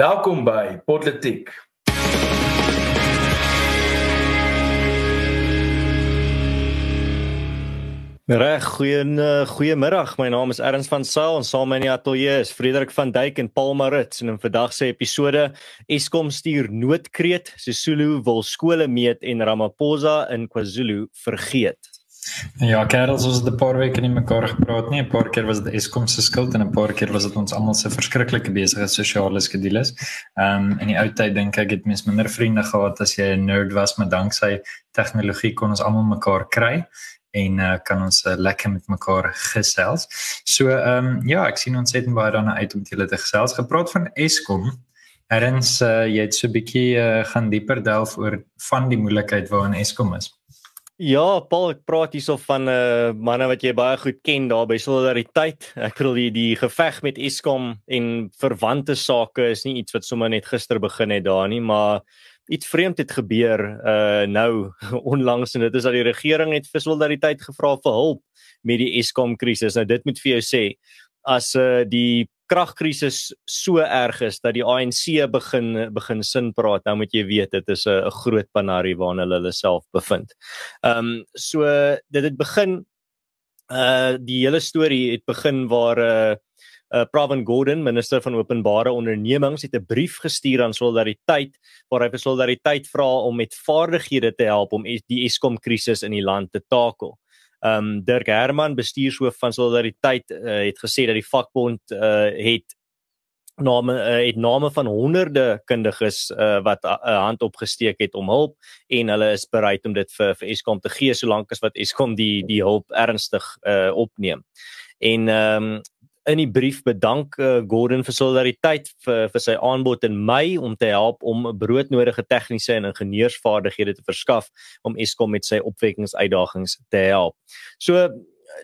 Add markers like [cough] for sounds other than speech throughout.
Welkom by Politiek. Reg, goeie goeiemiddag. My naam is Erns van Sail en saam met my in die ateljee is Frederik van Dyk en Paul Marits en in vandag se episode Eskom stuur noodkreet, Sisulu wil skole meet en Ramaphosa in KwaZulu vergeet. Ja, Karels ons het 'n paar weke nie mekaar gepraat nie. 'n Paar keer was dit Eskom se skuld en 'n paar keer was dit ons almal se verskriklike besige sosiale skedules. Ehm um, in die ou tyd dink ek het mens minder vriende gehad as jy 'n nerd was, maar danksy tegnologie kon ons almal mekaar kry en uh, kan ons uh, lekker met mekaar gesels. So ehm um, ja, ek sien ons het baie daarna uit om julle te gesels. Gepraat van Eskom. Erns, uh, jy het so 'n bietjie uh, gaan dieper delf oor van die moeilikheid waarin Eskom is. Ja, Paul, ek praat hierso van 'n uh, manne wat jy baie goed ken daar by Solidariteit. Ek bedoel die die geveg met Eskom en verwante sake is nie iets wat sommer net gister begin het daar nie, maar iets vreemd het gebeur uh nou [laughs] onlangs en dit is dat die regering het vir solidariteit gevra vir hulp met die Eskom krisis. Nou dit moet vir jou sê as uh die kragkrisis so erg is dat die ANC begin begin sin praat, nou moet jy weet dit is 'n groot panarie waarna hulle hulle self bevind. Ehm um, so dit het begin uh die hele storie het begin waar uh uh, Pravin Gordhan, minister van openbare ondernemings, het 'n brief gestuur aan Solidariteit waar hy vir Solidariteit vra om met vaardighede te help om die Eskom krisis in die land te takel. Um Dirk Herman, bestuurshoof van Solidariteit, uh, het gesê dat die vakbond uh, het name uh, het name van honderde kundiges uh, wat 'n uh, hand opgesteek het om hulp en hulle is bereid om dit vir vir Eskom te gee solank as wat Eskom die die hulp ernstig uh, opneem. En ehm um, in die brief bedank uh, Gordon vir solidariteit vir vir sy aanbod in Mei om te help om broodnodige tegniese en ingenieursvaardighede te verskaf om Eskom met sy opwekkingsuitdagings te help. So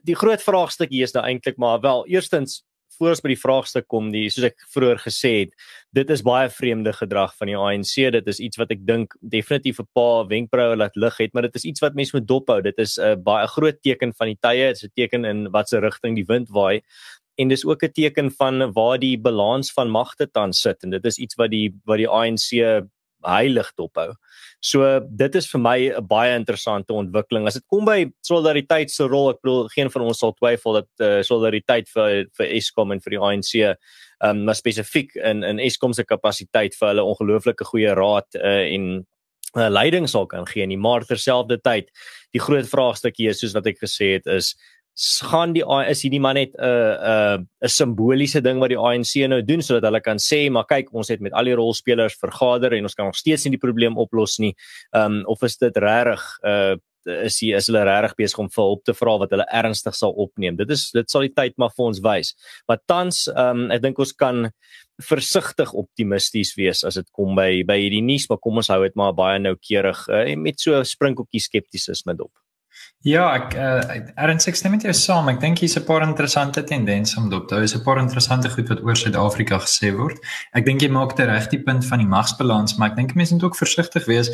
die groot vraagstuk hier is nou eintlik maar wel eerstens voor ons by die vraagstuk kom die soos ek vroeër gesê het dit is baie vreemde gedrag van die ANC dit is iets wat ek dink definitief 'n paar wenkbroue laat lig het maar dit is iets wat mense moet dophou. Dit is 'n uh, baie groot teken van die tye. Dit is 'n teken in watter rigting die wind waai en dis ook 'n teken van waar die balans van magte tans sit en dit is iets wat die wat die ANC heilig dophou. So dit is vir my 'n baie interessante ontwikkeling. As dit kom by solidariteit se rol, ek bedoel geen van ons sal twyfel dat uh, solidariteit vir vir Eskom en vir die ANC ehm um, maar spesifiek in in Eskom se kapasiteit vir hulle ongelooflike goeie raad uh, en uh, leiding sal kan gee nie, maar terselfdertyd die groot vraagstuk hier soos wat ek gesê het is gaan die is hierdie maar net 'n uh, 'n uh, 'n simboliese ding wat die ANC nou doen sodat hulle kan sê maar kyk ons het met al die rolspelers vergader en ons kan nog steeds nie die probleem oplos nie. Ehm um, of is dit regtig uh is hier is hulle regtig besig om vir hulp te vra wat hulle ernstig sal opneem. Dit is dit sal die tyd maar vir ons wys. Maar tans ehm um, ek dink ons kan versigtig optimisties wees as dit kom by by hierdie nuus, maar kom ons hou dit maar baie noukeurig uh, met so sprinkeltjie skeptisisme dop. Ja, ek uh, erns ek stem met jou saam. Ek dink hier's 'n paar interessante tendense om dop te hou. Is 'n paar interessante goed wat oor Suid-Afrika gesê word. Ek dink jy maak reg die punt van die magsbalans, maar ek dink mense moet ook versigtig wees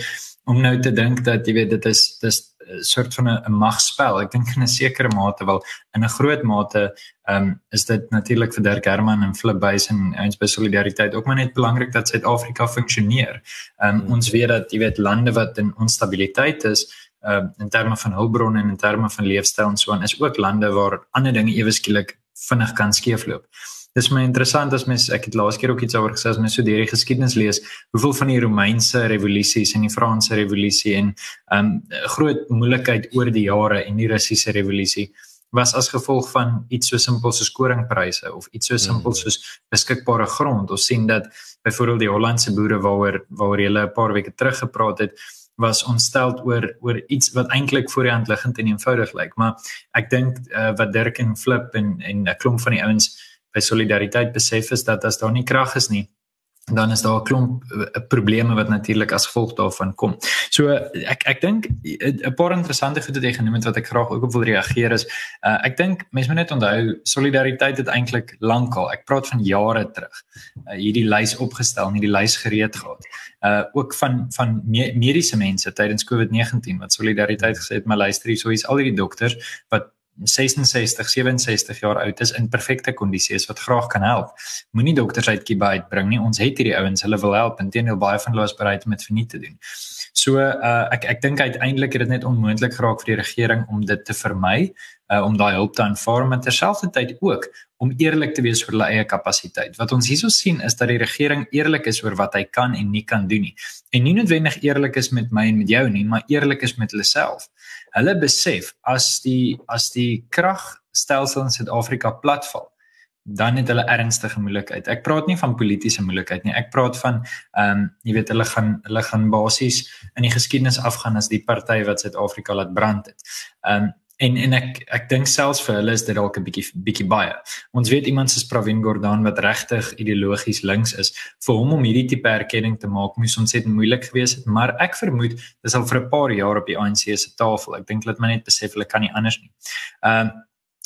om nou te dink dat jy weet dit is dis 'n soort van 'n magspel. Ek dink in 'n sekere mate wel in 'n groot mate ehm um, is dit natuurlik vir Dirk Herman en Flip Buys en ons by solidariteit ook maar net belangrik dat Suid-Afrika funksioneer. Ehm um, ons weet dat jy weet lande wat in onstabiliteit is uh, in terme van hulpbronne en in terme van leefstyl en so aan is ook lande waar ander dinge ewe skielik vinnig kan skeefloop. Dis my interessant as mens ek het laas keer ook iets oor gesê as mens so deur die geskiedenis lees, hoeveel van die Romeinse revolusies en die Franse revolusie en um, groot moeilikheid oor die jare en die Russiese revolusie was as gevolg van iets so simpel soos koringpryse of iets so simpel mm. soos beskikbare grond. Ons sien dat byvoorbeeld die Hollandse boere waaroor waaroor jy 'n paar weke terug gepraat het, was ontstel oor oor iets wat eintlik voor die hand liggend en eenvoudig lyk. Maar ek dink uh, wat Dirk en Flip en en 'n klomp van die ouens by solidariteit besef is dat as daar nie krag is nie dan is daar 'n klomp uh, probleme wat natuurlik as gevolg daarvan kom. So ek ek dink 'n paar interessante goed wat jy genoem het wat ek graag ook op wil reageer is uh, ek dink mense moet net onthou solidariteit het eintlik lankal. Ek praat van jare terug. Uh, hierdie lys opgestel, hierdie lys gereed gehad. Uh ook van van mediese mense tydens COVID-19 wat solidariteit gesê het, maar luister hier, so is al hierdie dokters wat 66, 67 jaar oud is in perfekte kondisie is wat graag kan help. Moenie dokters uit Kiba uitbring nie. Ons het hierdie ouens, hulle wil help. Inteendeel baie van hulle is bereid om dit vir nie te doen. So uh, ek ek dink uiteindelik het dit net onmoontlik geraak vir die regering om dit te vermy, uh, om daai hulp te aanvaar, maar terselfdertyd ook om eerlik te wees oor hulle eie kapasiteit. Wat ons hierso sien is dat die regering eerlik is oor wat hy kan en nie kan doen nie. En nie noodwendig eerlik is met my en met jou nie, maar eerlik is met hulle self. Hulle besef as die as die kragstelsel in Suid-Afrika platval, dan het hulle ernstige moeilikheid. Ek praat nie van politieke moeilikheid nie. Ek praat van ehm um, jy weet hulle gaan hulle gaan basies in die geskiedenis afgaan as die party wat Suid-Afrika laat brand het. Ehm um, en en ek ek dink selfs vir hulle is dit dalk 'n bietjie bietjie baie. Ons weet iemand soos Pravin Gordhan wat regtig ideologies links is, vir hom om hierdie tipe erkenning te maak moes ontsettend moeilik gewees het, maar ek vermoed dis al vir 'n paar jaar op die ANC se tafel. Ek dink het maar net besef hulle kan nie anders nie. Ehm um,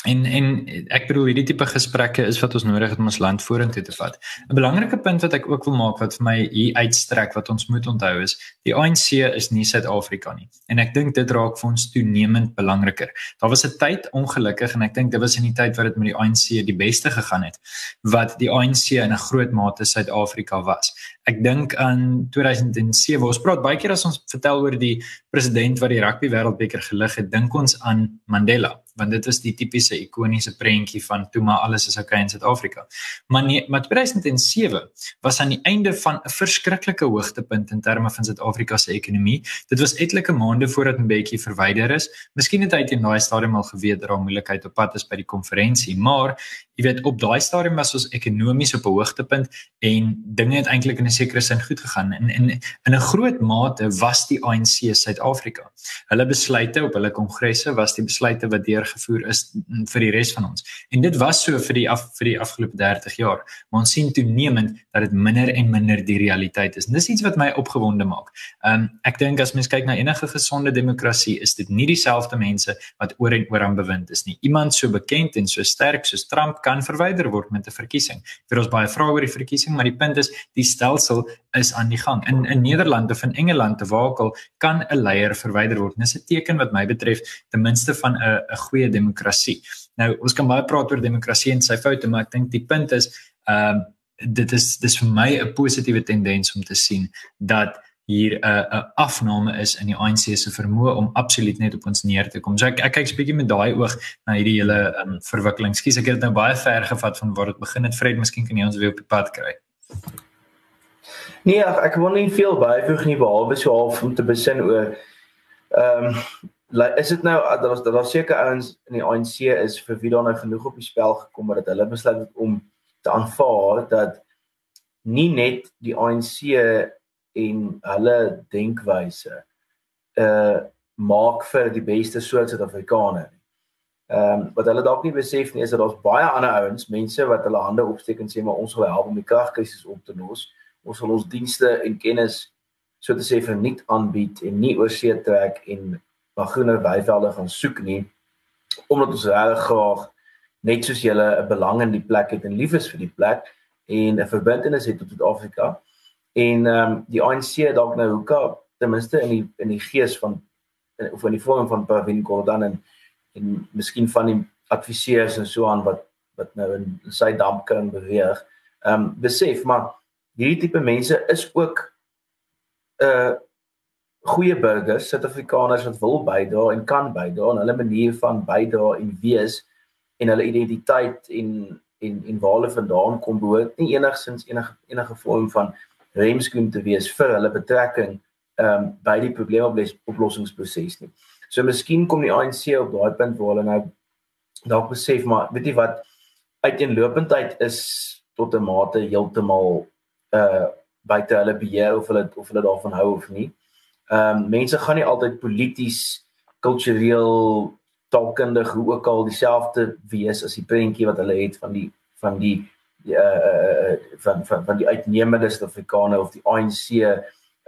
En en ek bedoel hierdie tipe gesprekke is wat ons nodig het om ons land vorentoe te vat. 'n Belangrike punt wat ek ook wil maak wat vir my hier uitstrek wat ons moet onthou is, die ANC is nie Suid-Afrika nie. En ek dink dit raak vir ons toenemend belangriker. Daar was 'n tyd ongelukkig en ek dink dit was in die tyd wat dit met die ANC die beste gegaan het, wat die ANC in 'n groot mate Suid-Afrika was. Ek dink aan 2007. Ons praat baie keer as ons vertel oor die president wat die rugby wêreldbeker gelig het, dink ons aan Mandela want dit was die tipiese ikoniese prentjie van toe maar alles is okay in Suid-Afrika. Maar nee, maar 2007 was aan die einde van 'n verskriklike hoogtepunt in terme van Suid-Afrika se ekonomie. Dit was etlike maande voordat bietjie verwyder is. Miskien het hy teen daai stadium al geweet dat daar moeilikheid op pad is by die konferensie, maar jy weet op daai stadium was ons ekonomies op 'n hoogtepunt en dinge het eintlik in 'n sekere sin goed gegaan. En in in 'n groot mate was die ANC Suid-Afrika. Hulle besluite op hulle kongresse was die besluite wat deur deurgevoer is vir die res van ons. En dit was so vir die af vir die afgelope 30 jaar. Maar ons sien toenemend dat dit minder en minder die realiteit is. En dis iets wat my opgewonde maak. Um ek dink as mens kyk na enige gesonde demokrasie, is dit nie dieselfde mense wat oor en oor aan bewind is nie. Iemand so bekend en so sterk soos Trump kan verwyder word met 'n verkiesing. Vir ons baie vrae oor die verkiesing, maar die punt is die stelsel is aan die gang. In in Nederland of in Engeland te wakel kan 'n leier verwyder word. Dis 'n teken wat my betref ten minste van 'n 'n goeie demokrasie. Nou ons kan baie praat oor demokrasie en sy foute, maar ek dink die punt is ehm uh, dit is dis vir my 'n positiewe tendens om te sien dat hier 'n uh, 'n afname is in die ANC se vermoë om absoluut net op ons neer te kom. So ek ek kyk 'n bietjie met daai oog na hierdie hele um, verwikkeling. Skus, ek het dit nou baie ver gevat van waar dit begin het. Fred, miskien kan jy ons weer op die pad kry. Nee, ek, ek wil nie veel byvoeg nie behalwe so half om te besin oor ehm um, like, is dit nou dat daar daar seker ouens in die ANC is vir wie daar nou genoeg op die spel gekom het dat hulle besluit het om te aanvaar dat nie net die ANC en hulle denkwyse uh maak vir die beste soort Suid-Afrikaner. Ehm um, wat hulle dalk nie besef nie is dat daar's baie ander ouens, mense wat hulle hande opsteek en sê maar ons wil help om die kragkrisis op te los. Ons wil ons dienste en kennis so te sê verniet aanbied en nie oorsee trek en na groener weivelde gaan soek nie omdat ons regtig graag net soos julle 'n belang in die plek het en lief is vir die plek en 'n verbintenis het tot Suid-Afrika en ehm um, die ANC dalk nou hoeka ten minste in die in die gees van of in die vorm van Pravin Gordhan en en miskien van die adviseurs en so aan wat wat nou in, in sy dampkring beweeg. Ehm um, besef maar hierdie tipe mense is ook 'n uh, eh, goeie burgers, Suid-Afrikaners wat wil bydra en kan bydra en hulle manier van bydra en wees en hulle identiteit en en en waar hulle vandaan kom behoort nie enigsins enige enige vorm van remskoen te wees vir hulle betrekking ehm um, by die probleemoplossingsproses nie. So miskien kom die ANC op daai punt waar hulle nou dalk besef maar weet jy wat uiteenlopendheid is tot 'n mate heeltemal uh buite hulle beheer of hulle of hulle daarvan hou of nie. Ehm um, mense gaan nie altyd polities, kultureel, taalkundig hoe ook al dieselfde wees as die prentjie wat hulle het van die van die uh van van van die uitnemende Suid-Afrikaner of die ANC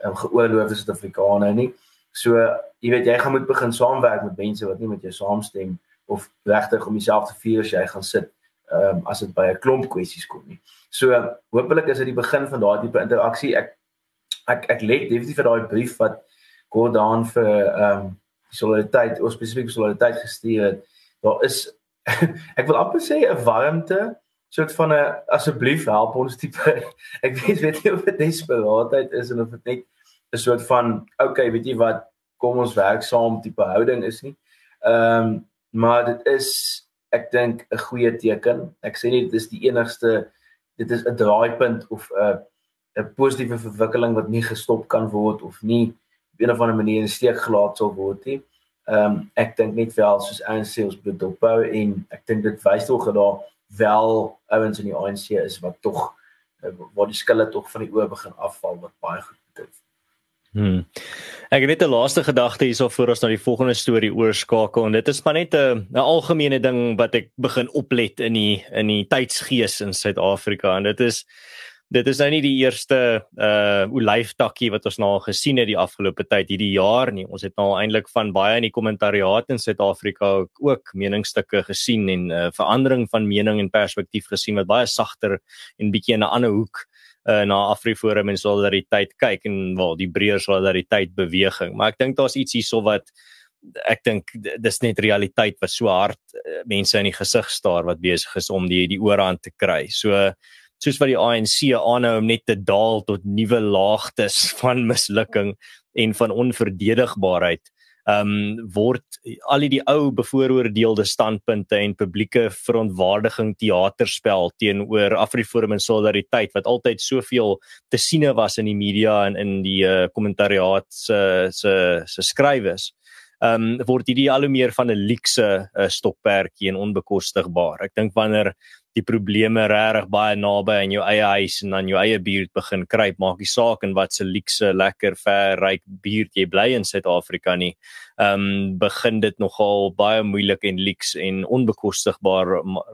um, geoorloofde Suid-Afrikaner nie. So jy weet jy gaan moet begin saamwerk met mense wat nie met jou saamstem of regtig om dieselfde vuur as jy gaan sit ehm um, as dit by 'n klomp kwessies kom nie. So hopelik is dit die begin van daardie tipe interaksie. Ek ek ek lê definitief vir daai brief wat Gordaan vir ehm um, solidariteit of spesifiek solidariteit gestuur het daar is [laughs] ek wil amper sê 'n warmte soort van 'n asseblief help ons tipe [laughs] ek weet weet nie of dit desperaatheid is en of dit net 'n soort van okay weet jy wat kom ons werk saam tipe houding is nie. Ehm um, maar dit is ek dink 'n goeie teken. Ek sê nie dit is die enigste dit is 'n draaipunt of 'n 'n positiewe verwikkeling wat nie gestop kan word of nie op 'n of ander manier in steek gelaat sal word nie. Ehm um, ek dink net wel soos ANC ons moet opbou en ek dink dit wys tog dat daar wel ouens in die ANC is wat tog uh, waar die skille tog van die oë begin afval wat baie goed betref. Hmm. Ek het net 'n laaste gedagte hierso voor ons na die volgende storie oorskakel en dit is maar net 'n 'n algemene ding wat ek begin oplet in die in die tydsgees in Suid-Afrika en dit is dit is nou nie die eerste uh olyftakkie wat ons nou al gesien het die afgelope tyd hierdie jaar nie. Ons het nou eintlik van baie in die kommentariaat in Suid-Afrika ook, ook meningsstukke gesien en uh verandering van mening en perspektief gesien wat baie sagter en bietjie in 'n ander hoek uh na Afriforum en solidariteit kyk en wel die breër solidariteit beweging. Maar ek dink daar's iets hierso wat ek dink dis net realiteit wat so hard uh, mense in die gesig staar wat besig is om die die oorhand te kry. So uh, soos wat die ANC aanhou om net te daal tot nuwe laagtes [laughs] van mislukking en van onverdedigbaarheid ehm um, word al die ou bevooroordeelde standpunte en publieke verontwaardiging teaterspel teenoor Afriforum en Solidariteit wat altyd soveel te siene was in die media en in die uh, kommentariaat se se se skrywes ehm um, word hierdie al hoe meer van 'n luukse uh, stokperdjie en onbekostigbaar. Ek dink wanneer die probleme regtig baie naby aan jou eie huis en aan jou eie buurt begin kruip, maak nie saak in wat se luukse, lekker, ver, ryk buurt jy bly in Suid-Afrika nie. Ehm um, begin dit nogal baie moeilik en luuks en onbekostigbaar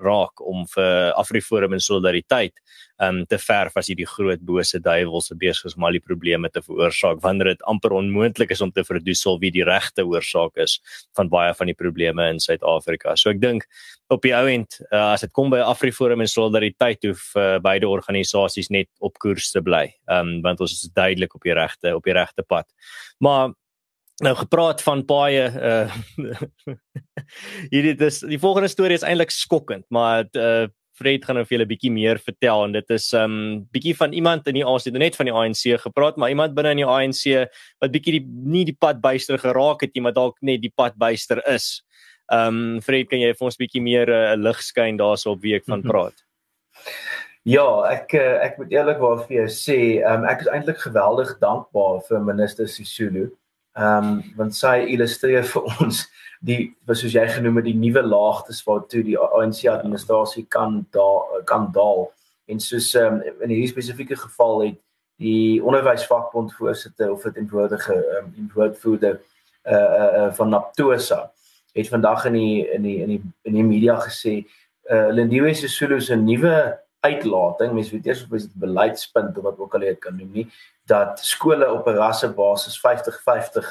raak om vir Afriforum en Solidariteit ehm um, te verf as hierdie groot bose duiwels se besig is om al die probleme te veroorsaak wanneer dit amper onmoontlik is om te verdoesel wie die regte oorsaak is van baie van die probleme in Suid-Afrika. So ek dink op die ou end uh, as dit kom by Afriforum en Solidariteit hoef uh, beide organisasies net op koers te bly. Ehm um, want ons is duidelik op die regte op die regte pad. Maar nou gepraat van baie uh [laughs] hierdie dis die volgende storie is eintlik skokkend, maar uh Fred gaan nou vir julle bietjie meer vertel en dit is um bietjie van iemand in die ANC, net van die ANC gepraat, maar iemand binne in die ANC wat bietjie die nie die pad byster geraak het nie, maar dalk net die pad byster is. Um Fred, kan jy vir ons bietjie meer 'n uh, lig skyn daarso op wie ek van praat? Ja, ek eh, ek moet eerlikwaar vir jou sê, um, ek is eintlik geweldig dankbaar vir minister Sisulu. Ehm um, want sy illustreer [laughs] vir ons die soos jy genoem het die nuwe laagtes waartoe die ANC administrasie kan daar kan daal. En soos um, in hierdie spesifieke geval het die onderwysvakbond voorsitter of dit inwoordige ehm um, woordvoerder uh, uh uh van Naptosa het vandag in die in die in die in die media gesê uh Lindiwe Sisulu se nuwe uitlating, mens weet eers of dit beleidspunt of wat ook al jy kan noem nie, dat skole op 'n rassebasis 50-50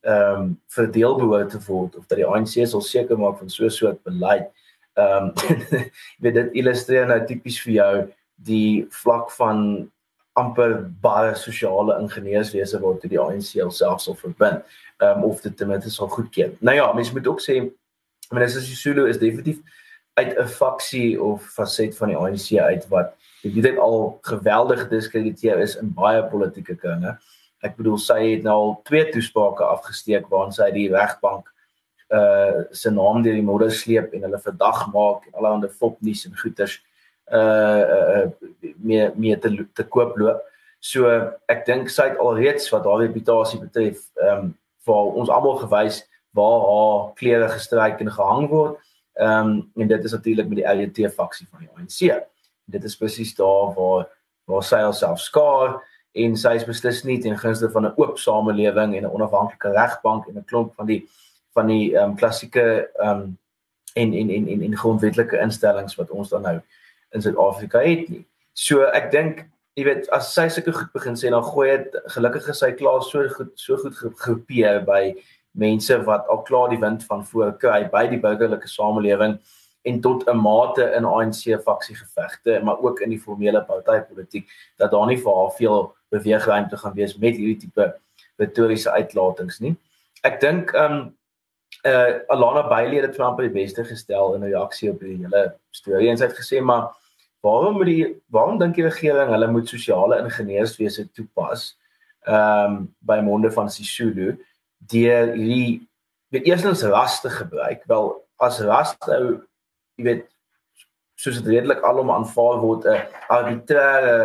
ehm um, verdeel behoort te word of dat die ANC sal seker maak van so 'n soort beleid. Ehm [laughs] um, weet dit illustreer nou tipies vir jou die vlak van amper baie sosiale ingenieurswese wat die ANC self sal verbind. Ehm um, of dit ten minste sal goedkeur. Nou ja, mense moet ook sê minister Sisulu is definitief uit 'n faksie of faset van die ANC uit wat ek weet dit al geweldig gediskrediteer is in baie politieke kringe. Ek bedoel sy het nou al twee toesprake afgesteek waarin sy die regbank uh se naam deur die modder sleep en hulle verdag maak en allerlei fopnuus en goeters uh uh meer meer te te koop loop. So ek dink sy het alreeds wat haar reputasie betref, ehm um, vir ons almal gewys waar haar klere gestryk en gehang word. Ehm um, en dit is natuurlik met die LJT faksie van die ANC. Dit is presies daar waar waar sy haarself skaar en sy is beslis nie ten gunste van 'n oop samelewing en 'n onafhanklike regbank en 'n klomp van die van die ehm um, klassieke ehm um, en en en en en grondwetlike instellings wat ons dan nou in Suid-Afrika het nie. So ek dink jy weet as sy sulke goed begin sê dan gooi dit gelukkig is sy klaar so goed so goed gegroepeer by mense wat al klaar die wind van voor kry by die burgerlike samelewing en tot 'n mate in ANC faksiegevegte maar ook in die formele partytetiek dat daar nie vir haar veel beweegruimte gaan wees met hierdie tipe retoriese uitlatings nie. Ek dink um uh Alana Bailey het Trump die beste gestel in reaksie op die hele storie en sy het gesê maar waarom moet die waarom dink die regering hulle moet sosiale ingenieurswese toepas ehm um, by monde van Sisulu deur hierdie weet eerstens raste gebruik wel as raste jy weet soos dit redelik alom aanvaar word 'n arbitreëre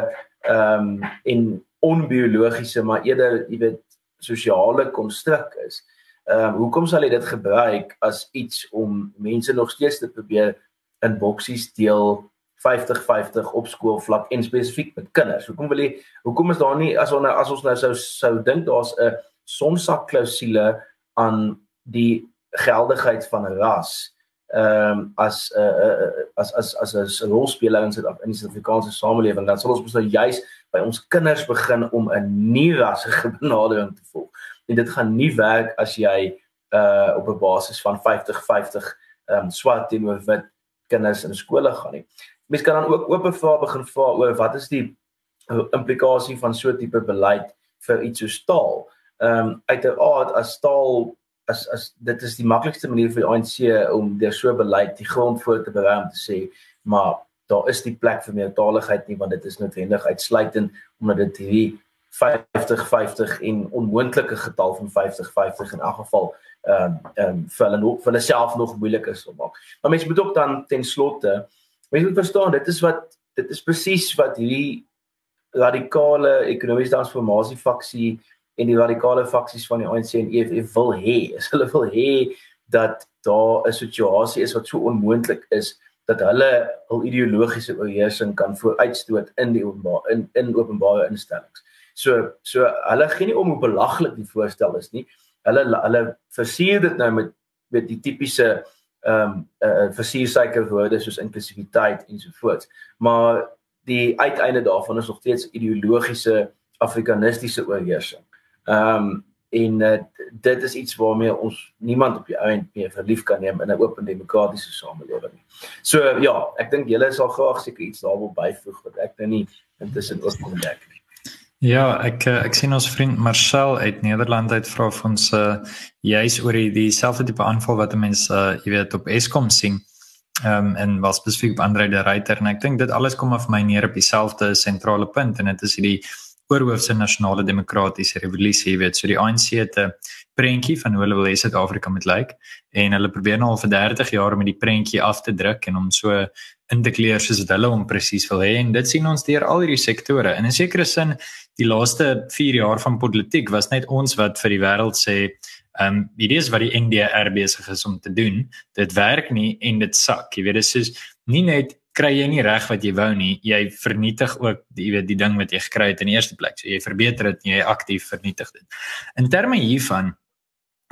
ehm um, en onbiologiese maar eerder jy weet sosiale konstruk is. Ehm um, hoekom sal jy dit gebruik as iets om mense nog steeds te probeer in boksies deel 50-50 op skoolvlak en spesifiek met kinders. Hoekom wil jy hoekom is daar nie as ons nou as ons nou sou sou dink daar's 'n sonsak klousule aan die geldigheid van 'n ras ehm um, as 'n uh, uh, as as as 'n rolspeler in die Suid-Afrikaanse samelewing dan sal ons mos nou juis by ons kinders begin om 'n nie rassige [laughs] benadering te volg. En dit gaan nie werk as jy uh op 'n basis van 50-50 ehm um, swart teenoor wit kinders in skole gaan nie mense kan dan ook oop vrae begin vra oor wat is die implikasie van so 'n tipe beleid vir iets so taal. Ehm um, uiteraard as taal as as dit is die maklikste manier vir die ANC om deur so beleid die grond voor te berei om te sê maar daar is die plek vir meertaligheid nie want dit is noodwendig uitsluitend omdat dit hierdie 50 50 en onmoontlike getal van 50 50 in elk geval ehm um, ehm um, vir hulle nog vir hulle self nog moeilik is om maak. Maar mense moet ook dan ten slotte Mense moet verstaan, dit is wat dit is presies wat hierdie radikale ekonomiese transformasie faksie en die radikale faksies van die ANC en EFF wil hê. [laughs] Is hulle wil hê dat daar 'n situasie is wat so onmoontlik is dat hulle hul ideologiese oorheersing kan vooruitstoot in die openbaar in in openbare instellings. So so hulle gee nie om hoe belaglik die voorstel is nie. Hulle hulle versier dit nou met met die tipiese ehm um, uh, uh, versiersuiker woorde soos inklusiwiteit ensovoorts. Maar die uiteinde daarvan is nog steeds ideologiese afrikanistiese oorheersing. Ehm um, en uh, dit is iets waarmee ons niemand op die einde meer verlief kan neem in 'n oop demokratiese samelewing nie. So ja, ek dink julle sal graag seker iets daarop byvoeg wat ek nou nie intussen ook kon dek nie. Ja, ek eh, ek sien ons vriend Marcel uit Nederland uit vra vir ons uh juis oor die dieselfde tipe aanval wat mense uh jy weet op Eskom sien. Ehm um, en was spesifiek op Andre de Ruyter en ek dink dit alles kom af my neer op dieselfde sentrale punt en dit is hierdie oorhoofse nasionale demokratiese revolusie, jy weet, so die ANC het 'n prentjie van hoe hulle wil hê Suid-Afrika moet lyk en hulle probeer nou al vir 30 jaar om die prentjie af te druk en om so in te kleer soos dit hulle hom presies wil hê en dit sien ons deur al hierdie sektore. In 'n sekere sin die laaste 4 jaar van politiek was net ons wat vir die wêreld sê, ehm um, hierdie is wat die NDR besig is om te doen. Dit werk nie en dit sak. Jy weet dit is nie net kry jy nie reg wat jy wou nie, jy vernietig ook jy weet die ding wat jy gekry het in die eerste plek. So jy verbeter dit, jy aktief vernietig dit. In terme hiervan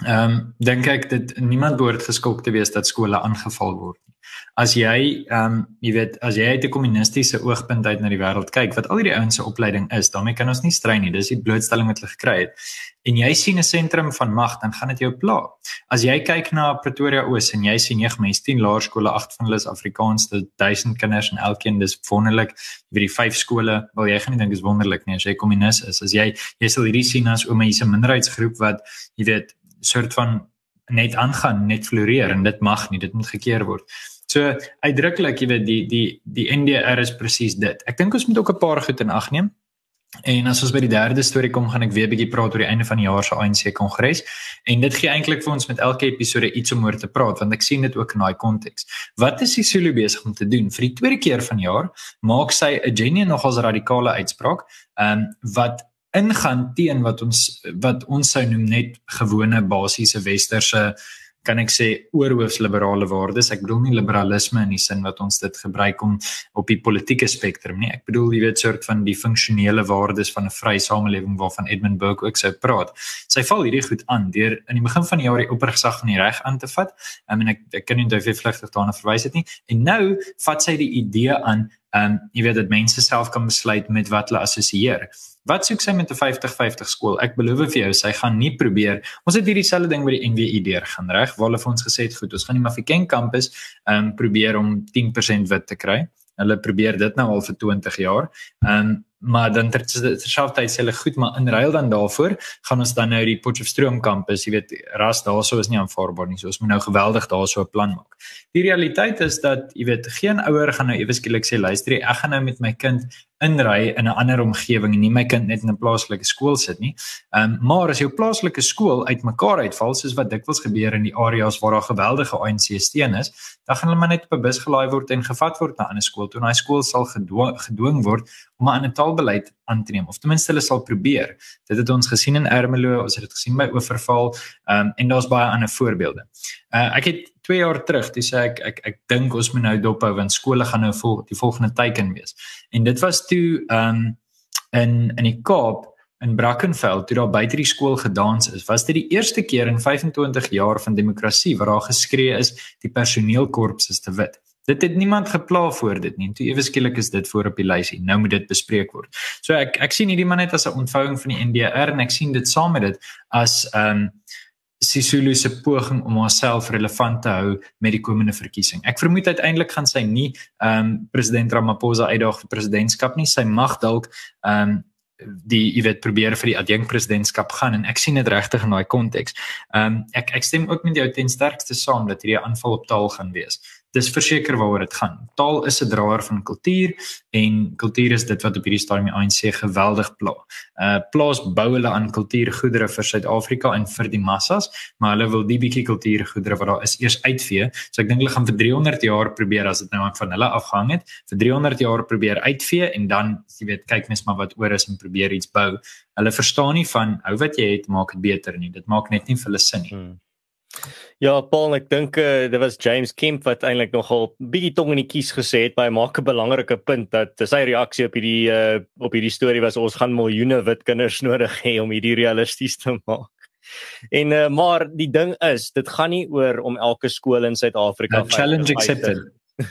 ehm um, dink ek dit niemand behoort geskok te wees dat skole aangeval word nie. As jy ehm um, jy weet as jy uit 'n kommunistiese oogpunt uit na die wêreld kyk wat al hierdie ouens se opleiding is daarmee kan ons nie stry nie. Dis die blootstelling wat hulle gekry het. En jy sien 'n sentrum van mag dan gaan dit jou pla. As jy kyk na Pretoria Oos en jy sien 9 mense 10 laerskole 8 van hulle is Afrikaans dit 1000 kinders en elkeen dis wonderlik. Vir die vyf skole wil jy gaan nie dink is wonderlik nie as jy kommunis is. As jy jy sal hierdie sien as oom hierse minderheidsgroep wat jy weet soort van net aangaan net floreer en dit mag nie dit moet gekeer word So uitdruklik, jy weet, die die die NDR is presies dit. Ek dink ons moet ook 'n paar goed in ag neem. En as ons by die derde storie kom, gaan ek weer 'n bietjie praat oor die einde van die jaar se ANC kongres en dit gee eintlik vir ons met elke episode iets om oor te praat want ek sien dit ook in daai konteks. Wat is Sisulu besig om te doen? Vir die tweede keer van jaar maak sy 'n genuen nogals radikale uitspraak, ehm um, wat ingaan teen wat ons wat ons sou noem net gewone basiese westerse kan ek sê oorhoofsliberale waardes. Ek bedoel nie liberalisme in die sin wat ons dit gebruik om op die politieke spektrum nie. Ek bedoel jy weet soort van die funksionele waardes van 'n vrye samelewing waarvan Edmund Burke ook sou praat. Sy val hierdie goed aan deur in die begin van die jaar die oppergesag van die reg aan te vat. I mean ek ek kan nie nou weer vlugtig daarna verwys dit nie. En nou vat sy die idee aan ehm um, jy weet dat mense self kan besluit met wat hulle assosieer. Wat soek sy met 'n 50-50 skool? Ek beloof vir jou, sy gaan nie probeer. Ons het hierdie selfde ding by die NWI deur gaan reg, waar hulle vir ons gesê het, goed, ons gaan die Mafeking kampus ehm um, probeer om 10% wit te kry. Hulle probeer dit nou al vir 20 jaar. Ehm um, maar dan terselfdertyd sê hulle goed, maar in ruil dan daarvoor gaan ons dan nou die Potchefstroom kampus, jy weet, ras daarso is nie aanvaarbaar nie. So ons moet nou geweldig daarso 'n plan maak. Die realiteit is dat jy weet, geen ouer gaan nou ewe skielik sê luister, ek gaan nou met my kind inry in 'n ander omgewing en nie my kind net in 'n plaaslike skool sit nie. Ehm um, maar as jou plaaslike skool uitmekaar uitval soos wat dikwels gebeur in die areas waar daar geweldige ANC steun is, dan gaan hulle maar net op 'n bus gelaai word en gevat word na 'n ander skool toe en daai skool sal gedwing, gedwing word om 'n ander taalbeleid aan te neem of ten minste hulle sal probeer. Dit het ons gesien in Ermelo, ons het dit gesien by Oeverval, ehm um, en daar's baie ander voorbeelde. Uh, ek het 2 jaar terug, dis ek ek ek, ek dink ons moet nou dophou want skole gaan nou vol die volgende teiken wees. En dit was toe ehm um, in in die Kaap in Brackenfell toe daar buite die skool gedans is. Was dit die eerste keer in 25 jaar van demokrasie waar daar geskree is die personeelkorps is te wit. Dit het niemand gepla voor dit nie. Toe ewe skielik is dit voor op die lysie. Nou moet dit bespreek word. So ek ek sien hierdie man net as 'n ontvouing van die NDR en ek sien dit saam met dit as ehm um, Sisulu se poging om homself relevant te hou met die komende verkiesing. Ek vermoed uiteindelik gaan sy nie ehm um, president Ramaphosa uitdaag vir presidentskap nie. Sy mag dalk ehm um, die jy weet probeer vir die adjunkt presidentskap gaan en ek sien dit regtig in daai konteks. Ehm um, ek ek stem ook met jou ten sterkste saam dat hierdie aanval op taal gaan wees dis verseker waaroor dit gaan. Taal is 'n draer van kultuur en kultuur is dit wat op hierdie stadium die ANC geweldig pla. Uh plaas bou hulle aan kultuurgoedere vir Suid-Afrika en vir die massas, maar hulle wil die bietjie kultuurgoedere wat daar is eers uitvee. So ek dink hulle gaan vir 300 jaar probeer as dit nou van hulle afhang het, vir 300 jaar probeer uitvee en dan jy weet kyk mens maar wat oor is en probeer iets bou. Hulle verstaan nie van hou wat jy het maak dit beter nie. Dit maak net nie vir hulle sin nie. Hmm. Ja, Paul, ek dink uh, dit was James Kemp wat eintlik nogal bietjie tong in die kies gesê het by maak 'n belangrike punt dat sy reaksie op hierdie uh, op hierdie storie was ons gaan miljoene wit kinders [laughs] nodig hê om hierdie realisties te maak. En uh, maar die ding is, dit gaan nie oor om elke skool in Suid-Afrika challenge accepted.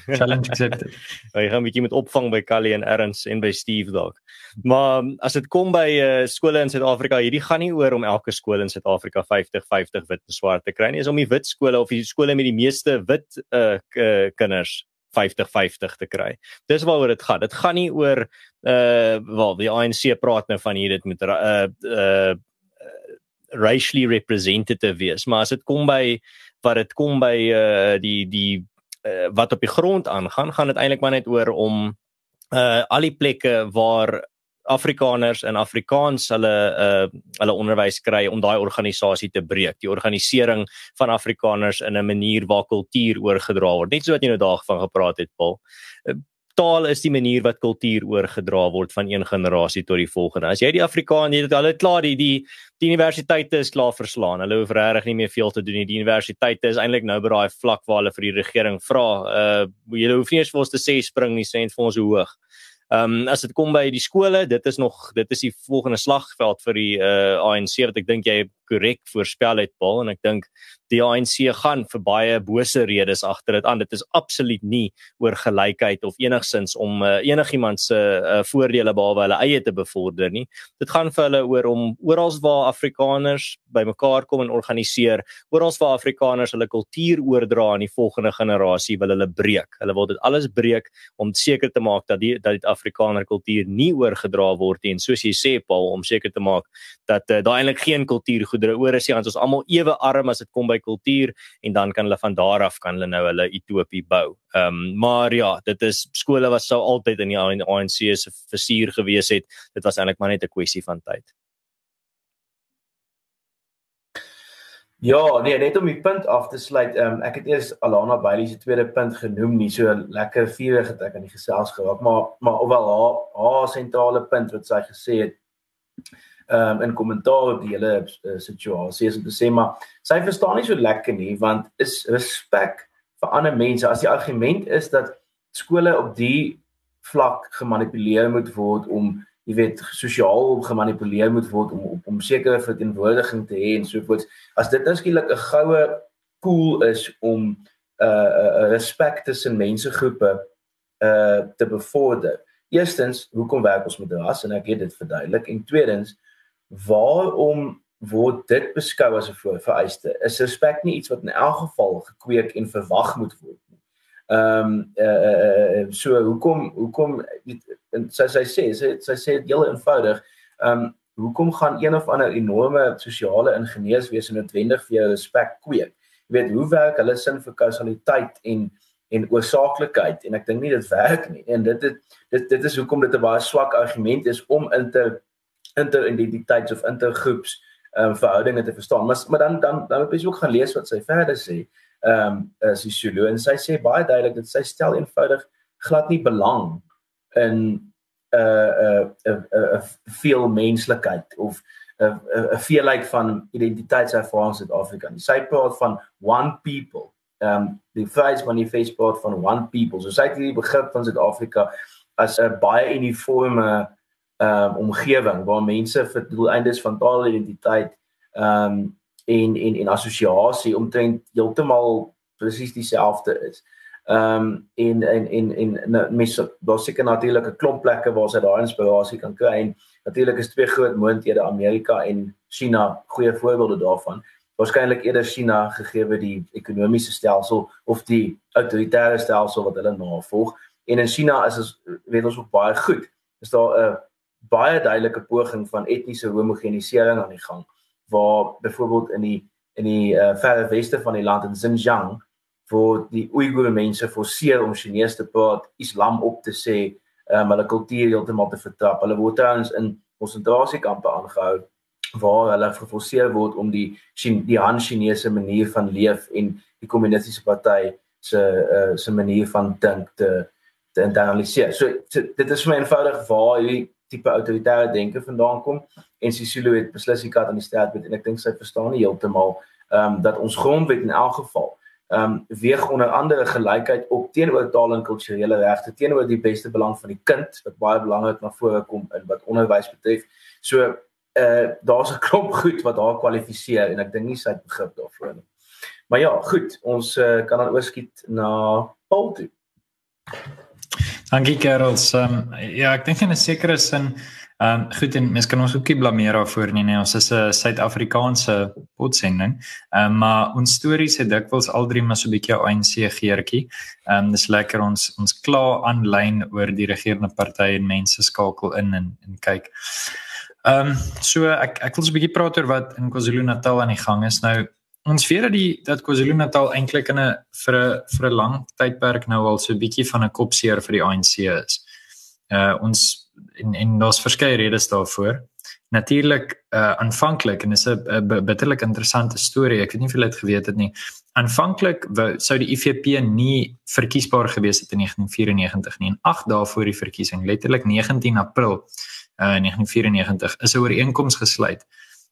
Challenge accepted. [laughs] Hy gaan 'n bietjie met opvang by Callie en Erns en by Steve dalk. Maar as dit kom by uh, skole in Suid-Afrika, hierdie gaan nie oor om elke skool in Suid-Afrika 50-50 wit en swart te kry nie, is om die wit skole of die skole met die meeste wit uh, kinders 50-50 te kry. Dis waaroor dit gaan. Dit gaan nie oor uh wel die ANC praat nou van hier dit met uh uh racially representative wees, maar as dit kom by wat dit kom by uh die die uh, wat op die grond aangaan, gaan dit eintlik maar net oor om uh al die plekke waar Afrikaners en Afrikaans hulle uh hulle onderwys kry om daai organisasie te breek, die organisering van Afrikaners in 'n manier waar kultuur oorgedra word. Net so wat jy nou daarvan gepraat het, Paul. Taal is die manier wat kultuur oorgedra word van een generasie tot die volgende. As jy die Afrikaans, jy het hulle klaar die die die universiteite is klaar verslaan. Hulle hoef regtig nie meer veel te doen nie. Die universiteite is eintlik nou by daai vlak waar hulle vir die regering vra, uh jy hoef nie eens vir ons te sê spring nie, sê vir ons hoe hoog. Ehm um, as dit kom by die skole, dit is nog dit is die volgende slagveld vir die uh ANC wat ek dink jy korrek voorspel het Paul en ek dink die ANC gaan vir baie bose redes agter dit aan. Dit is absoluut nie oor gelykheid of enigsins om uh, enigiemand se uh, voordele behalwe hulle eie te bevorder nie. Dit gaan vir hulle oor om oral waar Afrikaners bymekaar kom en organiseer, oral waar Afrikaners hulle kultuur oordra aan die volgende generasie wil hulle breek. Hulle wil dit alles breek om seker te maak dat die dat die Afrikaner kultuur nie oorgedra word nie en soos jy sê Paul om seker te maak dat uh, daar eintlik geen kultuurgoedere oor is nie, want ons almal ewe arm as dit kom by kultuur en dan kan hulle van daar af kan hulle nou hulle utopie bou. Ehm um, maar ja, dit is skole wat sou altyd in die ANC se versuur gewees het. Dit was eintlik maar net 'n kwessie van tyd. Ja, nee, net om die punt af te sluit. Ehm um, ek het eers Alana Bailey se tweede punt genoem, nie so lekker vurig het ek aan die gesels geraak, maar maar ofwel haar haar sentrale punt wat sy gesê het ehm um, in kommentaar op die hele uh, situasie is om te sê maar sy verstaan nie so lekker nie want is respek vir ander mense as die argument is dat skole op die vlak gemanipuleer moet word om jy weet sosiaal gemanipuleer moet word om om, om sekere verteenwoordiging te hê en so voort as dit nou skielik 'n goue cool is om 'n uh, 'n uh, uh, respek tussen mensegroepe uh te bevorder. Eerstens, hoekom werk ons met ras en ek het dit verduidelik en tweedens, waarom word dit beskou as 'n vereiste? Is respek nie iets wat in elk geval gekweek en verwag moet word? Ehm um, uh, uh, so hoekom hoekom sy sy sê sy sy sê dit heel eenvoudig. Ehm um, hoekom gaan een of ander enorme sosiale ingenieurswese noodwendig vir jou respek kweek? Jy weet hoe werk hulle sin vir kausaliteit en en oorsaaklikheid en ek dink nie dit werk nie. En dit dit dit, dit is hoekom dit 'n baie swak argument is om inter interidentiteits of intergroeps ehm um, verhoudinge te verstaan. Maar maar dan dan dan moet jy ook gaan lees wat sy verder sê ehm um, as die solo en sy sê baie duidelik dat sy stel eenvoudig glad nie belang in 'n uh, 'n uh, 'n uh, uh, veel menslikheid of 'n uh, 'n uh, veelheid van identiteitservaring in Suid-Afrika. Sy praat van one people. Ehm um, die phrase manifest praat van one people. So sy het hierdie begrip van Suid-Afrika as 'n baie uniforme ehm um, omgewing waar mense vir doeleindes van taalidentiteit ehm um, en en en assosiasie omtrent heeltemal presies dieselfde is. Ehm um, en en en en mense daar seker natuurlik 'n klomp plekke waar sy daai inspirasie kan kry en natuurlik is twee groot moondhede Amerika en China goeie voorbeelde daarvan. Waarskynlik eerder China gegee die ekonomiese stelsel of die autoritaire stelsel wat hulle navolg en in China is ons weet ons ook baie goed. Is daar 'n baie duidelike poging van etniese homogenisering aan die gang waar byvoorbeeld in die in die uh, verre weste van die land in Xinjiang vir die Uighur mense forceer om Chinese te praat, Islam op te sê, um, hulle kultuur heeltemal te vertrap. Hulle word trouens in konsentrasiekampe aangehou waar hulle geforseer word om die die Han Chinese manier van leef en die kommunistiese party se uh, se manier van dink te te internaliseer. So, so dit is vir my eenvoudig waar hierdie tipe autoritaire denke vandaan kom en Sisulu het beslis die kat aan die straat met en ek dink sy verstaan nie heeltemal ehm um, dat ons grondwet in elk geval ehm um, weeg onder andere gelykheid op teenoor taal en kulturele regte teenoor die beste belang van die kind wat baie belangrik na vore kom in wat onderwys betref. So uh, daar's 'n klomp goed wat haar kwalifiseer en ek dink nie sy het begrip daarvoor nie. Maar ja, goed, ons uh, kan dan oorskiet na Paul toe. Dankie Karels. Um, ja, ek dink in 'n sekere sin ehm um, goed en mens kan ons ook nie blameer daarvoor nie, nee. Ons is 'n Suid-Afrikaanse potsending. Ehm um, maar ons stories het dikwels al drie maar so 'n bietjie ANC geertjie. Ehm um, dis lekker ons ons kla aanlyn oor die regerende party en mense skakel in en en kyk. Ehm um, so ek ek wil so 'n bietjie praat oor wat in KwaZulu-Natal aan die gang is. Nou ons weet dat die dat KwaZulu-Natal eintlik in 'n vir 'n vir 'n lang tydperk nou al so 'n bietjie van 'n kopseer vir die ANC is. Uh ons en en daar's verskeie redes daarvoor. Natuurlik uh aanvanklik en dis 'n bitterlik interessante storie. Ek weet nie of julle dit geweet het nie. Aanvanklik sou die IFP nie verkiesbaar gewees het in 1994 nie. En 8 dae voor die verkiesing, letterlik 19 April uh 1994, is 'n ooreenkoms gesluit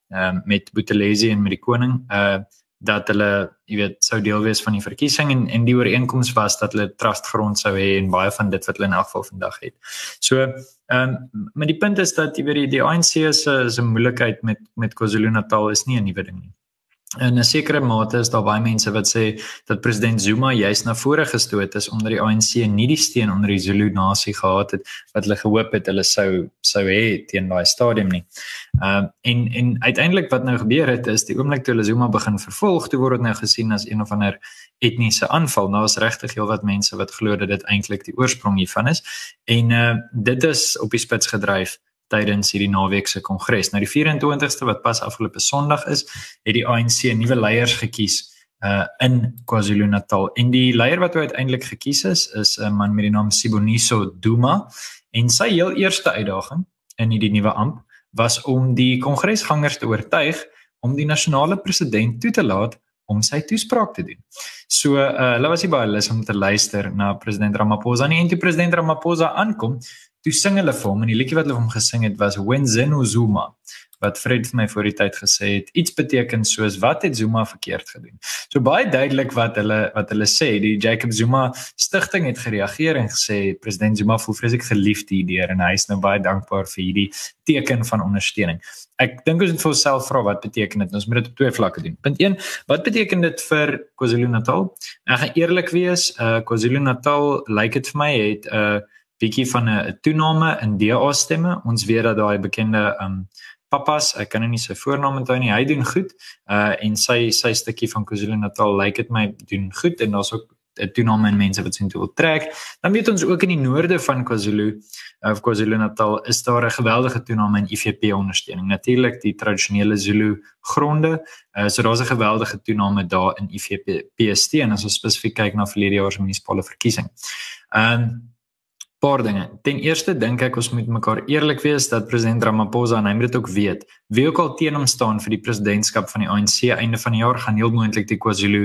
uh, met Buthelezi en met die koning uh dat hulle, jy weet, sou deel wees van die verkiesing en en die ooreenkoms was dat hulle trustgrond sou hê en baie van dit wat hulle in elk geval vandag het. So, ehm um, maar die punt is dat jy weet die, ANC se se moeilikheid met met KwaZulu-Natal is nie 'n nuwe ding nie. In 'n sekere mate is daar baie mense wat sê dat president Zuma juis na vore gestoot is omdat die ANC nie die steun onder die Zulu nasie gehad het wat hulle gehoop het hulle sou sou hê teen daai stadium nie. Ehm uh, en en uiteindelik wat nou gebeur het is die oomblik toe hulle Zuma begin vervolg, toe word dit nou gesien as een of ander etniese aanval. Nou is regtig heelwat mense wat glo dat dit eintlik die oorsprong hiervan is. En uh dit is op die spits gedryf tydens hierdie naweek se kongres. Nou die 24ste wat pas afgelope Sondag is, het die ANC nuwe leiers gekies uh in KwaZulu-Natal. En die leier wat uiteindelik gekies is, is 'n man met die naam Siboniso Duma en sy heel eerste uitdaging in hierdie nuwe amp was om die kongresgangers te oortuig om die nasionale president toe te laat om sy toespraak te doen. So uh hulle was baie lus om te luister na president Ramaphosa en toe president Ramaphosa aankom, toe sing hulle vir hom en die liedjie wat hulle hom gesing het was Wenzenu Zuma wat Fred vir my voor die tyd gesê het iets beteken soos wat het Zuma verkeerd gedoen. So baie duidelik wat hulle wat hulle sê, die Jacob Zuma stigting het gereageer en gesê president Zuma voel vreeslik geliefd hierdeur en hy is nou baie dankbaar vir hierdie teken van ondersteuning. Ek dink ons moet vir onsself vra wat beteken dit? Ons moet dit op twee vlakke doen. Punt 1, wat beteken dit vir KwaZulu-Natal? Ek gaan eerlik wees, uh KwaZulu-Natal lyk like dit vir my het 'n uh, bietjie van 'n toename in DA stemme. Ons weet dat daai bekende um Papas, ek kan nou nie sy voornaam onthou nie. Hy doen goed. Uh en sy sy stukkie van KwaZulu-Natal lyk like dit my doen goed en daar's ook 'n toename in mense wat sien toe wil trek. Dan weet ons ook in die noorde van KwaZulu of KwaZulu-Natal is daar 'n geweldige toename in IFP ondersteuning. Natuurlik die tradisionele Zulu gronde, uh, so daar's 'n geweldige toename daar in IFP PST en as ons spesifiek kyk na verlede jaar se munisipale verkiesing. Um, paar dinge. Ten eerste dink ek ons moet mekaar eerlik wees dat president Ramaphosa en hy moet dit ook weet. Wie ook al teen hom staan vir die presidentskap van die ANC einde van die jaar gaan heel moontlik die KwaZulu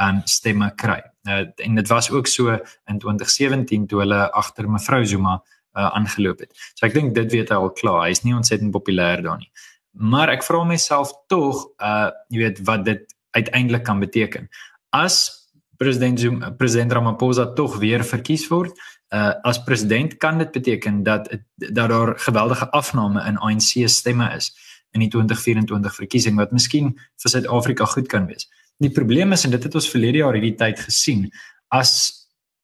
um stemme kry. Uh, en dit was ook so in 2017 toe hulle agter mevrou Zuma uh, aangeloop het. So ek dink dit weet hy al klaar. Hy's nie ontsettend populêr daar nie. Maar ek vra myself tog uh jy weet wat dit uiteindelik kan beteken. As president Zuma president Ramaphosa tog weer verkies word, uh as president kan dit beteken dat dat daar geweldige afname in ANC stemme is in die 2024 verkiesing wat miskien vir Suid-Afrika goed kan wees. Die probleem is en dit het ons verlede jaar hierdie tyd gesien, as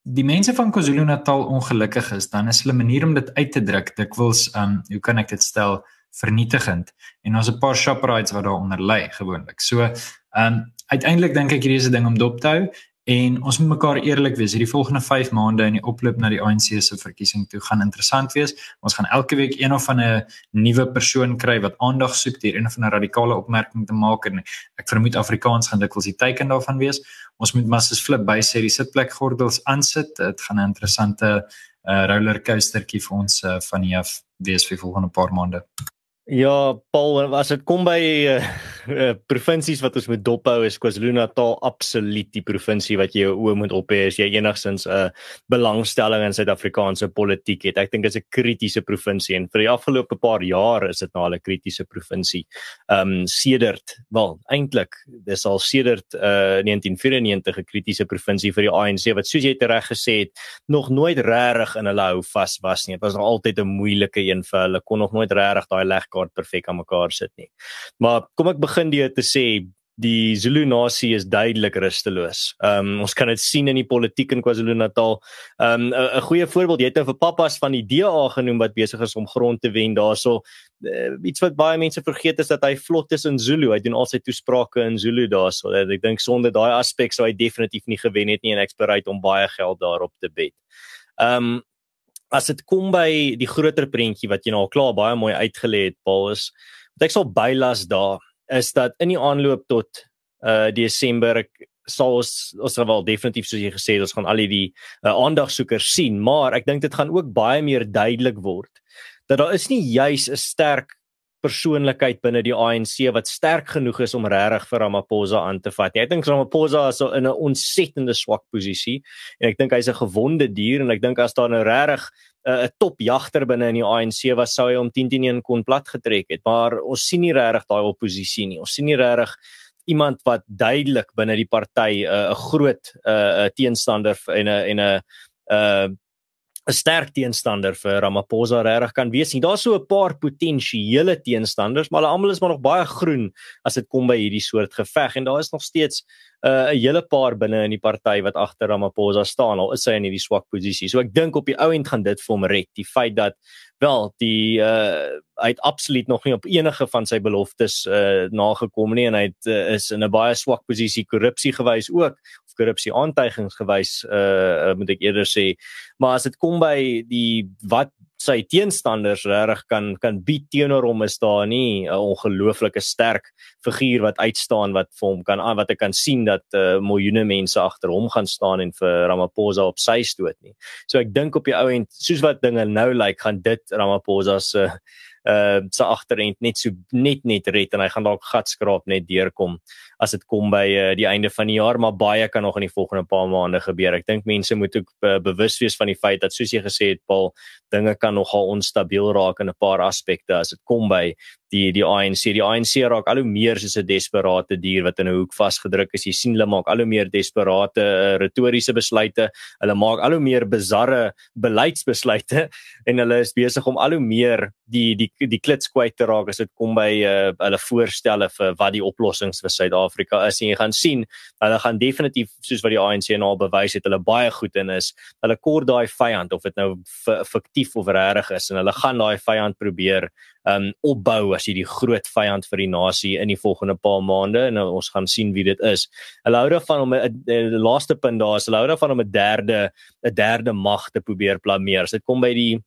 die mense van KwaZulu-Natal ongelukkig is, dan is hulle manier om dit uit te druk dikwels um hoe kan ek dit stel vernietigend en ons 'n paar shoprights wat daaronder lê gewoonlik. So um uiteindelik dink ek hierdie is 'n ding om dop te hou En ons moet mekaar eerlik wees, hierdie volgende 5 maande in die oploop na die ANC se verkiesing toe gaan interessant wees. Ons gaan elke week een of ander nuwe persoon kry wat aandag soek deur een of ander radikale opmerking te maak en ek vermoed Afrikaans gaan dikwels die teiken daarvan wees. Ons moet maar soos flip by sê die sitplek gordels aansit. Dit gaan 'n interessante uh, rollercoastertjie vir ons uh, van hier af wees vir volgende paar maande. Ja, Paul, as dit kom by [laughs] uh, uh, provinsies wat ons moet dophou is KwaZulu-Natal absoluut die provinsie wat jy jou oë moet op hê as jy enigsins 'n uh, belangstelling in Suid-Afrikaanse politiek het. Ek dink dit is 'n kritiese provinsie en vir die afgelope paar jaar is dit nou al 'n kritiese provinsie. Ehm um, sedert, wel, eintlik, dis al sedert uh, 1994 'n kritiese provinsie vir die ANC wat soos jy reg gesê het, nog nooit regtig in hulle hou vas was nie. Dit was altyd 'n moeilike een vir hulle. Kon nog nooit regtig daai leg kaart perfek aan mekaar sit nie. Maar kom ek begin deur te sê die Zulu nasie is duidelik rusteloos. Ehm um, ons kan dit sien in die politiek in KwaZulu-Natal. Ehm um, 'n goeie voorbeeld, jy het nou vir pappas van die DA genoem wat besig is om grond te wen daarso. Uh, iets wat baie mense vergeet is dat hy vlot is in Zulu. Hy doen al sy toesprake in Zulu daarso. Ek dink sonder daai aspek sou hy definitief nie gewen het nie en ek's bereid om baie geld daarop te bet. Ehm um, as dit kom by die groter prentjie wat jy nou al klaar baie mooi uitgelê het Paul is wat ek sal bylas daar is dat in die aanloop tot uh Desember ek sal ons ons wel definitief soos jy gesê het ons gaan al die uh, aandagsoekers sien maar ek dink dit gaan ook baie meer duidelik word dat daar is nie juis 'n sterk persoonlikheid binne die ANC wat sterk genoeg is om regtig vir Ramaphosa aan te vat. Ek dink Ramaphosa is in 'n ontsettende swak posisie en ek dink hy's 'n gewonde dier en ek dink as daar nou regtig 'n uh, topjagter binne in die ANC was sou hy om 10-10 kon platgetrek het, maar ons sien nie regtig daai oppositie nie. Ons sien nie regtig iemand wat duidelik binne die party 'n uh, groot uh, teenstander en 'n en 'n 'n 'n sterk teenstander vir Ramaphosa regtig kan wees nie. Daar's so 'n paar potensiële teenstanders, maar hulle almal is maar nog baie groen as dit kom by hierdie soort geveg en daar is nog steeds 'n uh, hele paar binne in die party wat agter Ramaphosa staan al is hy in hierdie swak posisie. So ek dink op die ou end gaan dit vir hom red. Die feit dat wel die uh hy het absoluut nog nie op enige van sy beloftes uh nagekom nie en hy het, uh, is in 'n baie swak posisie korrupsie gewys ook korrupsie aantuigings gewys uh moet ek eerder sê maar as dit kom by die wat sy teenstanders regtig kan kan bied teenoor hom is daar nie 'n ongelooflike sterk figuur wat uitstaan wat vir hom kan wat ek kan sien dat uh, miljoene mense agter hom gaan staan en vir Ramaphosa op sy stoot nie. So ek dink op die ou end soos wat dinge nou lyk like, gaan dit Ramaphosa se uh, uh se agterend net so net net red en hy gaan dalk gat skraap net deurkom as dit kom by uh, die einde van die jaar maar baie kan nog in die volgende paar maande gebeur. Ek dink mense moet ook uh, bewus wees van die feit dat soos jy gesê het Paul, dinge kan nogal onstabiel raak in 'n paar aspekte as dit kom by die die ANC. Die ANC raak al hoe meer soos 'n desperate dier wat in 'n hoek vasgedruk is. Jy sien hulle maak al hoe meer desperate uh, retoriese besluite. Hulle maak al hoe meer bizarre beleidsbesluite [laughs] en hulle is besig om al hoe meer die die die klits kwyt te raak as dit kom by uh, hulle voorstelle vir wat die oplossings vir Suid-Afrika is en jy gaan sien hulle gaan definitief soos wat die ANC nou al bewys het hulle baie goed in is hulle kort daai vyand of dit nou fiktief of regtig is en hulle gaan daai vyand probeer um opbou as hierdie groot vyand vir die nasie in die volgende paar maande en ons gaan sien wie dit is. Hulle hou daarvan om 'n laaste punt daar is hulle hou daarvan om 'n derde 'n derde mag te probeer blameer. As dit kom by die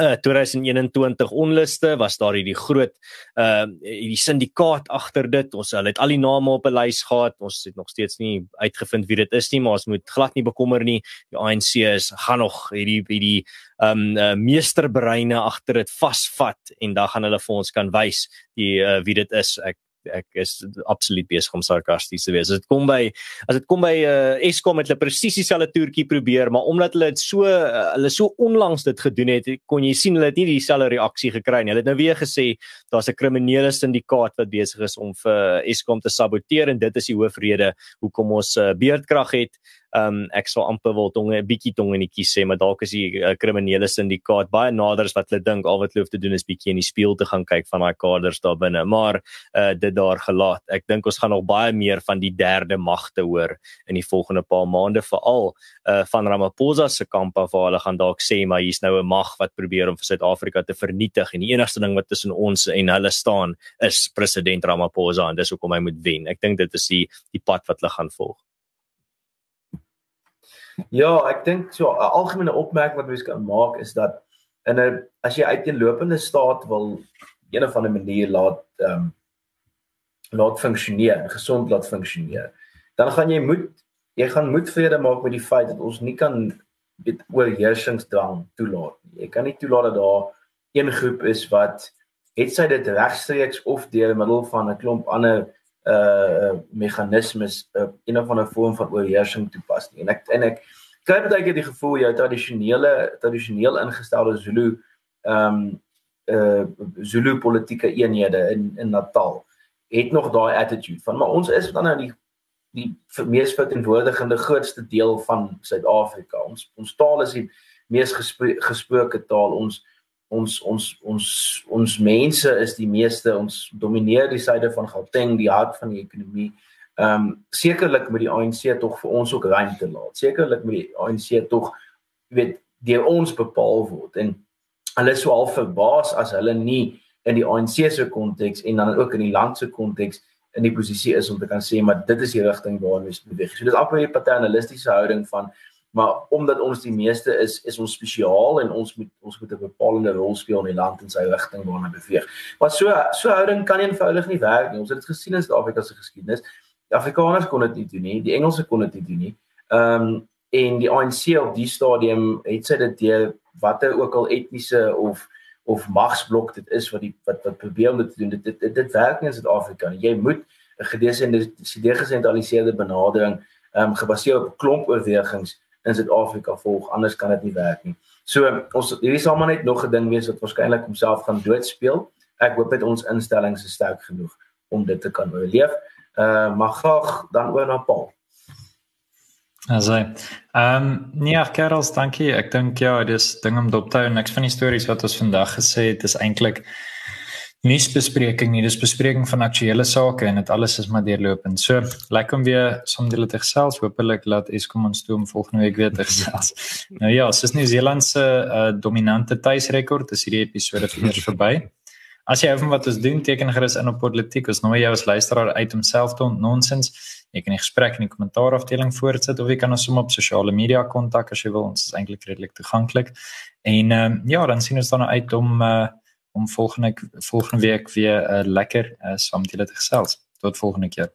uh 2021 onluste was daar hierdie groot uh hierdie syndikaat agter dit. Ons hulle het al die name op 'n lys gehad. Ons het nog steeds nie uitgevind wie dit is nie, maar ons moet glad nie bekommer nie. Die ANC is gaan nog hierdie hierdie um uh, meesterbreine agter dit vasvat en dan gaan hulle vir ons kan wys die uh, wie dit is. Ek ek is absoluut besig om sarkasties te wees. As dit kom by as dit kom by uh, Eskom het hulle presies dieselfde toertjie probeer, maar omdat hulle dit so uh, hulle so onlangs dit gedoen het, kon jy sien hulle het nie dieselfde reaksie gekry nie. Hulle het nou weer gesê daar's 'n kriminele syndikaat wat besig is om vir Eskom te saboteer en dit is die hoofrede hoekom ons uh, beerdkrag het um ek sal amper wil tonge 'n bietjie tonge in die kies sê maar dalk is die uh, kriminele syndikaat baie nader as wat hulle dink. Al wat hulle hoef te doen is bietjie in die spieël te gaan kyk van daai kaders daar binne. Maar uh, dit daar gelaat. Ek dink ons gaan nog baie meer van die derde magte hoor in die volgende paar maande veral uh, van Ramaphosa se kamp af waar hulle gaan dalk sê maar hier's nou 'n mag wat probeer om vir Suid-Afrika te vernietig. En die enigste ding wat tussen ons en hulle staan is president Ramaphosa en dis hoekom hy moet wen. Ek dink dit is die die pad wat hulle gaan volg Ja, ek dink so 'n algemene opmerking wat mens kan maak is dat in 'n as jy uit 'n lopende staat wil een of ander manier laat ehm um, laat funksioneer, gesond laat funksioneer, dan gaan jy moet jy gaan moet vrede maak met die feit dat ons nie kan dit oorheersingsdrang toelaat nie. Jy kan nie toelaat dat daar een groep is wat het sy dit regstreeks of deur middel van 'n klomp ander uh meganismes uh, een of ander vorm van oorheersing toepas nie. En ek en ek kry baie keer die gevoel jou tradisionele tradisioneel ingestelde Zulu ehm um, uh Zulu politieke eenhede in in Natal het nog daai attitude van maar ons is dan nou die die mees verteenwoordigende grootste deel van Suid-Afrika. Ons ons taal is die mees gespro gesproke taal. Ons ons ons ons ons mense is die meeste ons domineer die suide van Gauteng die hart van die ekonomie. Ehm um, sekerlik moet die ANC tog vir ons ook ruimte laat. Sekerlik moet die ANC tog weet deur ons bepaal word en hulle is so half verbaas as hulle nie in die ANC se konteks en dan ook in die land se konteks in die posisie is om te kan sê maar dit is die rigting waarna ons beweeg. So dis amper 'n paternalistiese houding van maar omdat ons die meeste is is ons spesiaal en ons moet ons moet 'n bepalende rol speel in die land en sy rigting waarna beweeg. Maar so so houding kan eenvoudig nie werk nie. Ons het dit gesien in Suid-Afrika se geskiedenis. Die Afrikaners kon dit nie doen nie, die Engelse kon dit nie doen nie. Ehm um, en die ANC op die stadium het sy dit deur watter ook al etniese of of magsblok dit is wat die wat wat probeer om dit te doen. Dit dit, dit, dit werk nie in Suid-Afrika nie. Jy moet 'n gedesentraliseerde benadering ehm um, gebaseer op klomp oorwegings in Suid-Afrika volg, anders kan dit nie werk nie. So ons hierdie sal maar net nog 'n ding wees wat waarskynlik homself gaan doodspeel. Ek hoop dit ons instellings is sterk genoeg om dit te kan oorleef. Uh maar graag dan oor na Paul. Also, ehm um, nee, Karels, dankie. Ek dink ja, dis ding om dop te hou en ek van die stories wat ons vandag gesê het, is eintlik nuusbespreking nie, dis bespreking van aktuelle sake en dit alles is maar deurlopend. So, lekker om weer saam deel te gesels. Hoopelik laat Eskom ons toe om volgende week weer te gesels. [laughs] nou ja, dis Nieu-Seeland se uh, dominante tuisrekord. Dis hierdie episode eers verby. As jy hou van wat ons doen, teken gerus in op politiek. Ons nooi jou as luisteraar uit om self te nonsens. Jy kan 'n gesprek in die kommentaarafdeling voortsit of jy kan ons sommer op sosiale media kontak as jy wil. Ons is eintlik redelik toeganklik. En ehm uh, ja, dan sien ons dan uit om uh, om volgende volgende week weer uh, lekker uh, saam met julle te gesels. Tot volgende keer.